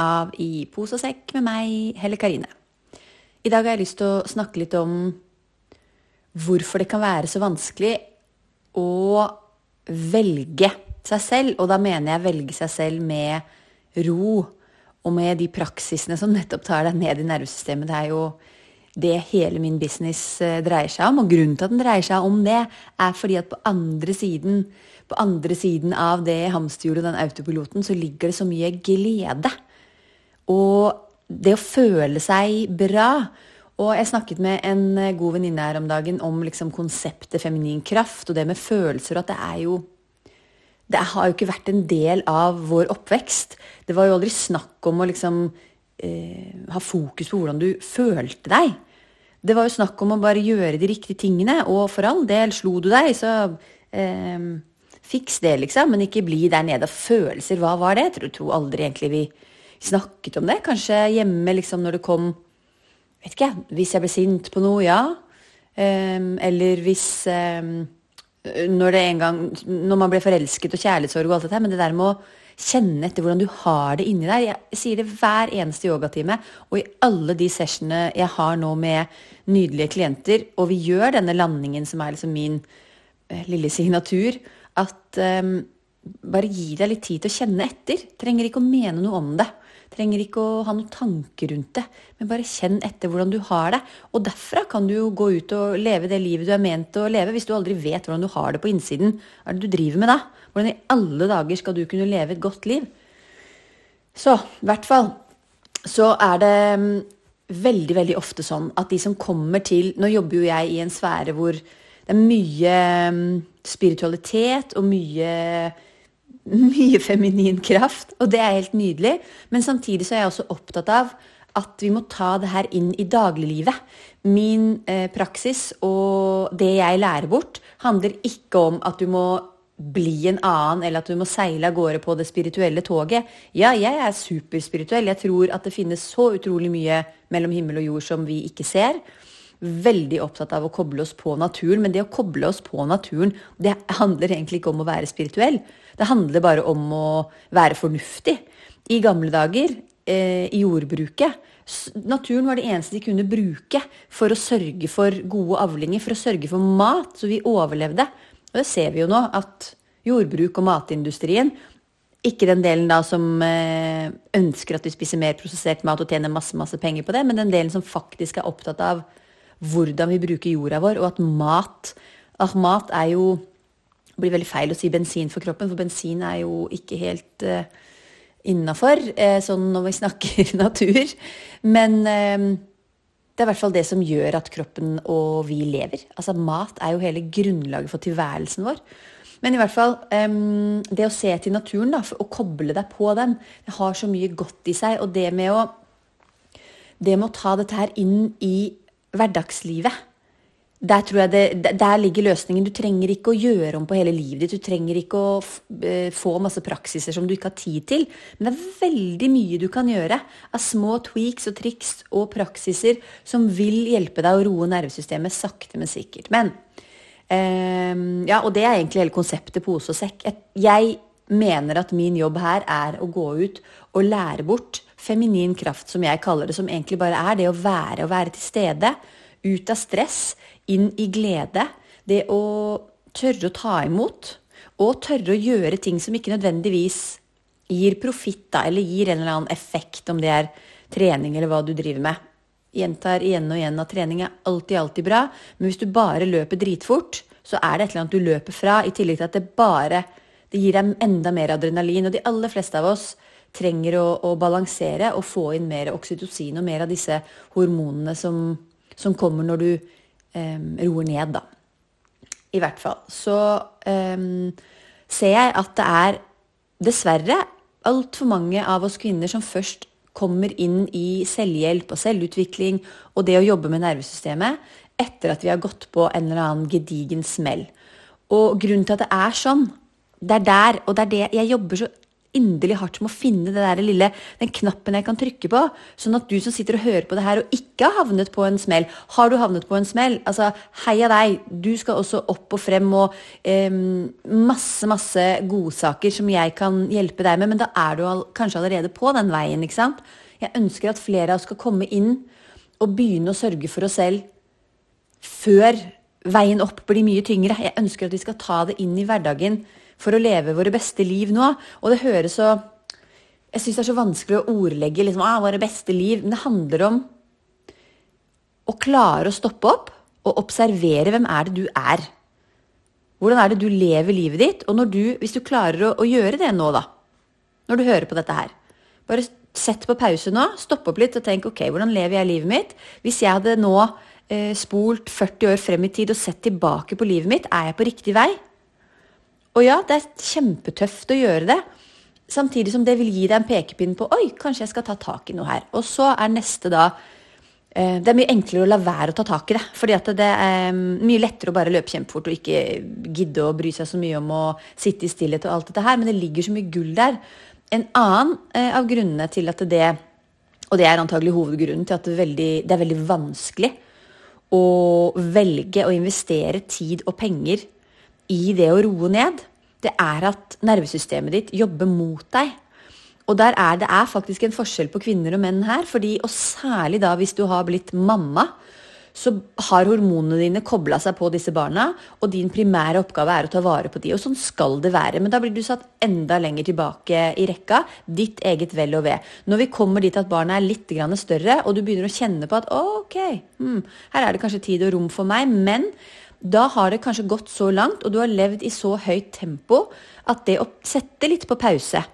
av I pose og sekk med meg, Helle Karine. I dag har jeg lyst til å snakke litt om hvorfor det kan være så vanskelig å velge seg selv. Og da mener jeg velge seg selv med ro og med de praksisene som nettopp tar deg ned i nervesystemet. Det er jo det hele min business eh, dreier seg om. Og grunnen til at den dreier seg om det, er fordi at på andre siden, på andre siden av det hamsterhjulet, den autopiloten, så ligger det så mye glede. Og det å føle seg bra. Og jeg snakket med en eh, god venninne her om dagen om liksom konseptet feminin kraft og det med følelser. Og at det er jo Det har jo ikke vært en del av vår oppvekst. Det var jo aldri snakk om å liksom eh, ha fokus på hvordan du følte deg. Det var jo snakk om å bare gjøre de riktige tingene, og for all del, slo du deg, så eh, fiks det, liksom. Men ikke bli der nede. Følelser, hva var det? Jeg tror, tror aldri egentlig vi snakket om det. Kanskje hjemme liksom når det kom Vet ikke, hvis jeg ble sint på noe, ja. Um, eller hvis um, Når det en gang Når man ble forelsket og kjærlighetssorg og alt dette, men det der med å kjenne etter hvordan du har det inni der. Jeg sier det hver eneste yogatime, og i alle de sessionene jeg har nå med nydelige klienter, og vi gjør denne landingen som er liksom min eh, lille signatur, at um, bare gi deg litt tid til å kjenne etter. Trenger ikke å mene noe om det. Trenger ikke å ha noen tanker rundt det, men bare kjenn etter hvordan du har det. Og derfra kan du jo gå ut og leve det livet du er ment å leve, hvis du aldri vet hvordan du har det på innsiden. Hva er det du driver med da? Hvordan i alle dager skal du kunne leve et godt liv? Så, i hvert fall, så er det mm, veldig, veldig ofte sånn at de som kommer til Nå jobber jo jeg i en sfære hvor det er mye mm, spiritualitet og mye mye feminin kraft, og det er helt nydelig. Men samtidig så er jeg også opptatt av at vi må ta det her inn i dagliglivet. Min eh, praksis og det jeg lærer bort, handler ikke om at du må bli en annen, eller at du må seile av gårde på det spirituelle toget. Ja, jeg er superspirituell. Jeg tror at det finnes så utrolig mye mellom himmel og jord som vi ikke ser veldig opptatt av å koble oss på naturen. Men det å koble oss på naturen, det handler egentlig ikke om å være spirituell. Det handler bare om å være fornuftig. I gamle dager, eh, i jordbruket, naturen var det eneste de kunne bruke for å sørge for gode avlinger, for å sørge for mat, så vi overlevde. Og det ser vi jo nå, at jordbruk og matindustrien ikke den delen da som eh, ønsker at vi spiser mer prosessert mat og tjener masse, masse penger på det, men den delen som faktisk er opptatt av hvordan vi bruker jorda vår, og at mat at mat er jo det blir veldig feil å si bensin for kroppen, for bensin er jo ikke helt uh, innafor uh, sånn når vi snakker natur. Men uh, det er i hvert fall det som gjør at kroppen og vi lever. Altså Mat er jo hele grunnlaget for tilværelsen vår. Men i hvert fall, um, det å se til naturen da, og koble deg på den, det har så mye godt i seg. Og det med å, det med å ta dette her inn i hverdagslivet. Der, det, der ligger løsningen. Du trenger ikke å gjøre om på hele livet ditt. Du trenger ikke å eh, få masse praksiser som du ikke har tid til. Men det er veldig mye du kan gjøre av små tweaks og triks og praksiser som vil hjelpe deg å roe nervesystemet sakte, men sikkert. Men eh, Ja, og det er egentlig hele konseptet pose og sekk. Jeg mener at min jobb her er å gå ut og lære bort feminin kraft, som jeg kaller det, som egentlig bare er det å være og være til stede. Ut av stress, inn i glede. Det å tørre å ta imot, og tørre å gjøre ting som ikke nødvendigvis gir profitt, eller gir en eller annen effekt, om det er trening eller hva du driver med. Gjentar igjen og igjen at trening er alltid, alltid bra, men hvis du bare løper dritfort, så er det et eller annet du løper fra, i tillegg til at det bare det gir deg enda mer adrenalin. Og de aller fleste av oss trenger å, å, balansere og få inn mer oksytocin og mer av disse hormonene som, som kommer når du eh, roer ned, da. I hvert fall. Så eh, ser jeg at det er dessverre altfor mange av oss kvinner som først kommer inn i selvhjelp og selvutvikling og det å jobbe med nervesystemet etter at vi har gått på en eller annen gedigen smell. Og grunnen til at det er sånn, det er der, og det er det jeg jobber så inderlig hardt med å finne det der lille, den knappen jeg kan trykke på, sånn at du som sitter og hører på det her og ikke har havnet på en smell Har du havnet på en smell? Altså, heia deg! Du skal også opp og frem og eh, masse, masse godsaker som jeg kan hjelpe deg med, men da er du all, kanskje allerede på den veien, ikke sant? Jeg ønsker at flere av oss skal komme inn og begynne å sørge for oss selv før veien opp blir mye tyngre. Jeg ønsker at vi skal ta det inn i hverdagen for å leve våre beste liv nå. Og det høres så Jeg syns det er så vanskelig å ordlegge liksom, ah, våre beste liv. Men det handler om å klare å stoppe opp og observere hvem er det du er. Hvordan er det du lever livet ditt? Og du, hvis du klarer å, å, gjøre det nå, da, når du hører på dette her Bare sett på pause nå, stopp opp litt og tenk ok, hvordan lever jeg livet mitt? Hvis jeg hadde nå eh, spolt 40 år frem i tid og sett tilbake på livet mitt, er jeg på riktig vei? Og ja, det er kjempetøft å gjøre det. Samtidig som det vil gi deg en pekepinn på oi, kanskje jeg skal ta tak i noe her. Og så er neste da eh, Det er mye enklere å la være å ta tak i det. fordi at det er mm, mye lettere å bare løpe kjempefort og ikke gidde å bry seg så mye om å sitte i stillhet og alt dette her. Men det ligger så mye gull der. En annen eh, av grunnene til at det Og det er antagelig hovedgrunnen til at det er veldig, det er veldig vanskelig å velge å investere tid og penger i det å roe ned, det er at nervesystemet ditt jobber mot deg. Og der er det er faktisk en forskjell på kvinner og menn her. fordi, Og særlig da hvis du har blitt mamma, så har hormonene dine kobla seg på disse barna, og din primære oppgave er å ta vare på de, og sånn skal det være. Men da blir du satt enda lenger tilbake i rekka. Ditt eget vel og ve. Når vi kommer dit at barna er litt større, og du begynner å kjenne på at ok, hmm, her er det kanskje tid og rom for meg, men da har det kanskje gått så langt, og du har levd i så høyt tempo at det å sette litt på pause,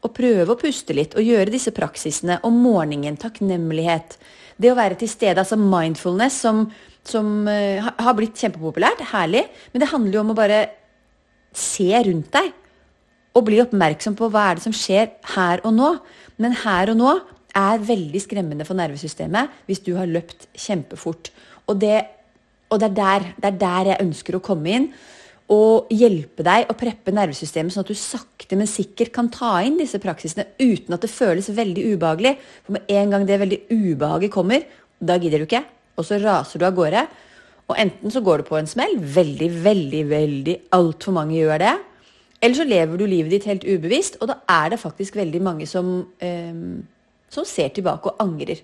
og prøve å puste litt og gjøre disse praksisene om morgenen, takknemlighet, det å være til stede, altså mindfulness, som, som uh, har blitt kjempepopulært, herlig, men det handler jo om å bare se rundt deg og bli oppmerksom på hva er det som skjer her og nå. Men her og nå er veldig skremmende for nervesystemet hvis du har løpt kjempefort. Og det og det er, der, det er der jeg ønsker å komme inn. Og hjelpe deg å preppe nervesystemet, sånn at du sakte, men sikkert kan ta inn disse praksisene uten at det føles veldig ubehagelig. For med en gang det veldig ubehaget kommer, da gidder du ikke. Og så raser du av gårde. Og enten så går du på en smell, veldig, veldig, veldig altfor mange gjør det. Eller så lever du livet ditt helt ubevisst, og da er det faktisk veldig mange som, eh, som ser tilbake og angrer.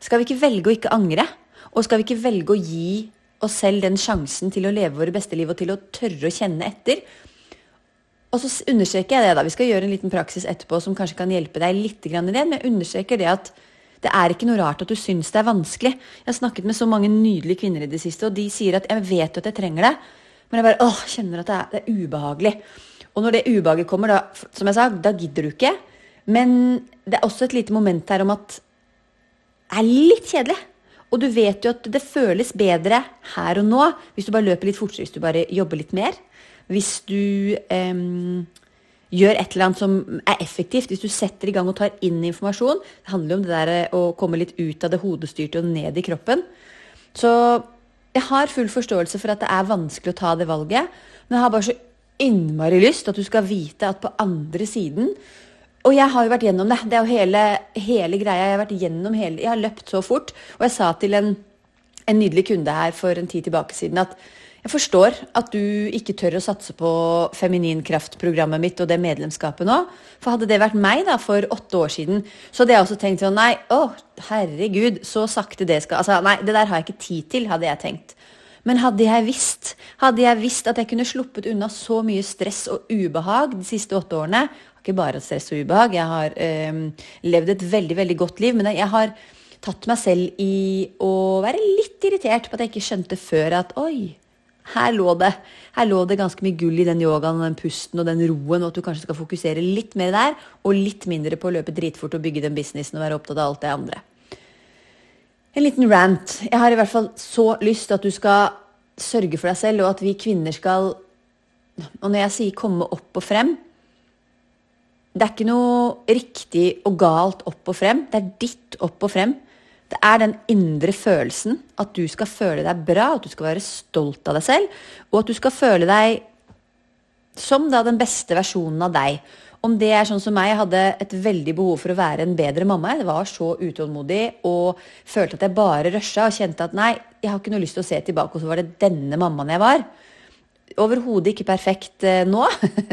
Skal vi ikke velge å ikke angre? Og skal vi ikke velge å gi oss selv den sjansen til å leve våre beste liv og til å tørre å kjenne etter? Og så understreker jeg det, da. Vi skal gjøre en liten praksis etterpå som kanskje kan hjelpe deg litt i det, men jeg understreker det at det er ikke noe rart at du syns det er vanskelig. Jeg har snakket med så mange nydelige kvinner i det siste, og de sier at 'jeg vet at jeg trenger det', men jeg bare åh, kjenner at det er, det er ubehagelig. Og når det ubehaget kommer, da, som jeg sa, da gidder du ikke. Men det er også et lite moment her om at det er litt kjedelig. Og du vet jo at det føles bedre her og nå hvis du bare løper litt fortere, hvis du bare jobber litt mer. Hvis du um, gjør et eller annet som er effektivt, hvis du setter i gang og tar inn informasjon. Det handler jo om det der eh, å komme litt ut av det hodestyrte og ned i kroppen. Så jeg har full forståelse for at det er vanskelig å ta det valget, men jeg har bare så innmari lyst at du skal vite at på andre siden og jeg har jo vært gjennom det. Det er jo hele, hele greia. Jeg har vært hele, jeg har løpt så fort. Og jeg sa til en, en nydelig kunde her for en tid tilbake siden at jeg forstår at du ikke tør å satse på Femininkraft-programmet mitt og det medlemskapet nå. For hadde det vært meg da for åtte år siden, så hadde jeg også tenkt sånn Nei, å herregud, så sakte det skal Altså, nei, det der har jeg ikke tid til, hadde jeg tenkt. Men hadde jeg visst hadde jeg visst at jeg kunne sluppet unna så mye stress og ubehag de siste åtte årene, ikke bare stress og ubehag. Jeg har eh, levd et veldig, veldig godt liv. Men jeg har tatt meg selv i å være litt irritert på at jeg ikke skjønte før at oi, her lå det. Her lå det ganske mye gull i den yogaen og den pusten og den roen, og at du kanskje skal fokusere litt mer der, og litt mindre på å løpe dritfort og bygge den businessen og være opptatt av alt det andre. En liten rant. Jeg har i hvert fall så lyst til at du skal sørge for deg selv, og at vi kvinner skal Og når jeg sier komme opp og frem, Det er ikke noe riktig og galt opp og frem. Det er ditt opp og frem. Det er den indre følelsen at du skal føle deg bra, at du skal være stolt av deg selv, og at du skal føle deg som da den beste versjonen av deg. Om det er sånn som meg, jeg hadde et veldig behov for å være en bedre mamma. Jeg var så utålmodig og følte at jeg bare rusha og kjente at nei, jeg har ikke noe lyst til å se tilbake, og så var det denne mammaen jeg var. Overhodet ikke perfekt eh, nå,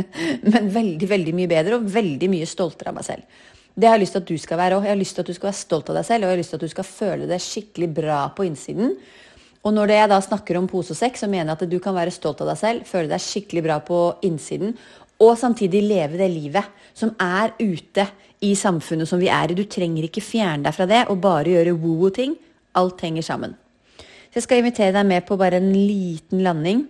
men veldig, veldig mye bedre og veldig mye stoltere av meg selv. Det har jeg lyst til at du skal være òg. Jeg har lyst til at du skal være stolt av deg selv, og jeg har lyst til at du skal føle deg skikkelig bra på innsiden. Og når jeg da snakker om pose og sekk, så mener jeg at du kan være stolt av deg selv, føle deg skikkelig bra på innsiden, og samtidig leve det livet som er ute i samfunnet som vi er i. Du trenger ikke fjerne deg fra det og bare gjøre woo-woo-ting. Alt henger sammen. Så jeg skal invitere deg med på bare en liten landing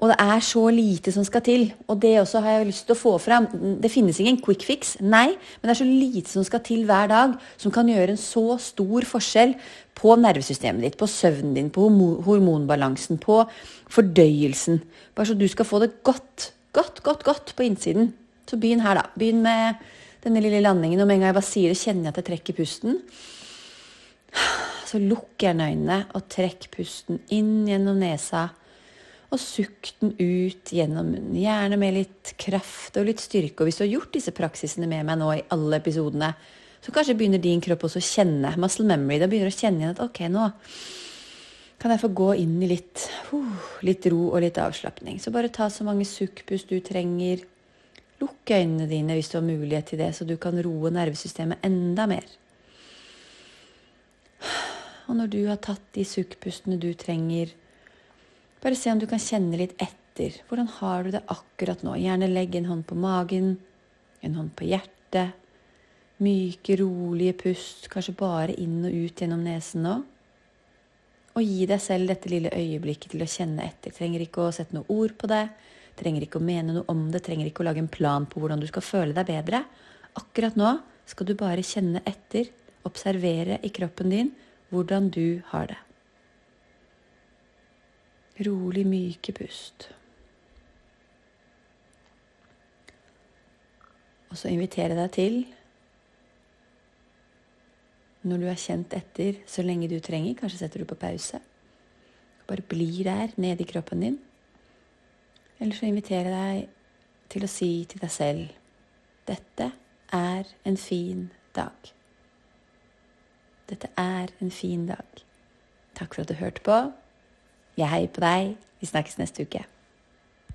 og det er så lite som skal til. Og det også har jeg lyst til å få fram. Det finnes ingen quick fix, nei, men det er så lite som skal til hver dag som kan gjøre en så stor forskjell på nervesystemet ditt, på søvnen din, på hormonbalansen, på fordøyelsen. Bare så du skal få det godt, godt, godt, godt på innsiden. Så begynn her, da. Begynn med denne lille landingen. Og med en gang jeg bare sier det, kjenner jeg at jeg trekker pusten. Så lukk gjerne øynene og trekk pusten inn gjennom nesa og sukk den ut gjennom munnen. Gjerne med litt kraft og litt styrke. Og hvis du har gjort disse praksisene med meg nå i alle episodene, så kanskje begynner din kropp også å kjenne muscle memory. Da begynner du å kjenne igjen at ok, nå kan jeg få gå inn i litt, uh, litt ro og litt avslapning. Så bare ta så mange sukkpust du trenger. Lukk øynene dine hvis du har mulighet til det, så du kan roe nervesystemet enda mer. Og når du har tatt de sukkpustene du trenger, bare se om du kan kjenne litt etter. Hvordan har du det akkurat nå? Gjerne legg en hånd på magen, en hånd på hjertet. Myke, rolige pust, kanskje bare inn og ut gjennom nesen nå. Og gi deg selv dette lille øyeblikket til å kjenne etter. Trenger ikke å sette noe ord på det. Trenger ikke å mene noe om det. Trenger ikke å lage en plan på hvordan du skal føle deg bedre. Akkurat nå skal du bare kjenne etter, observere i kroppen din hvordan du har det rolig, myke pust. Og så inviterer jeg deg til, når du har kjent etter så lenge du trenger, kanskje setter du på pause, bare blir der nede i kroppen din. Eller så inviterer jeg deg til å si til deg selv dette er en fin dag. Dette er en fin dag. Takk for at du hørte på. Jeg heier på deg. Vi snakkes neste uke.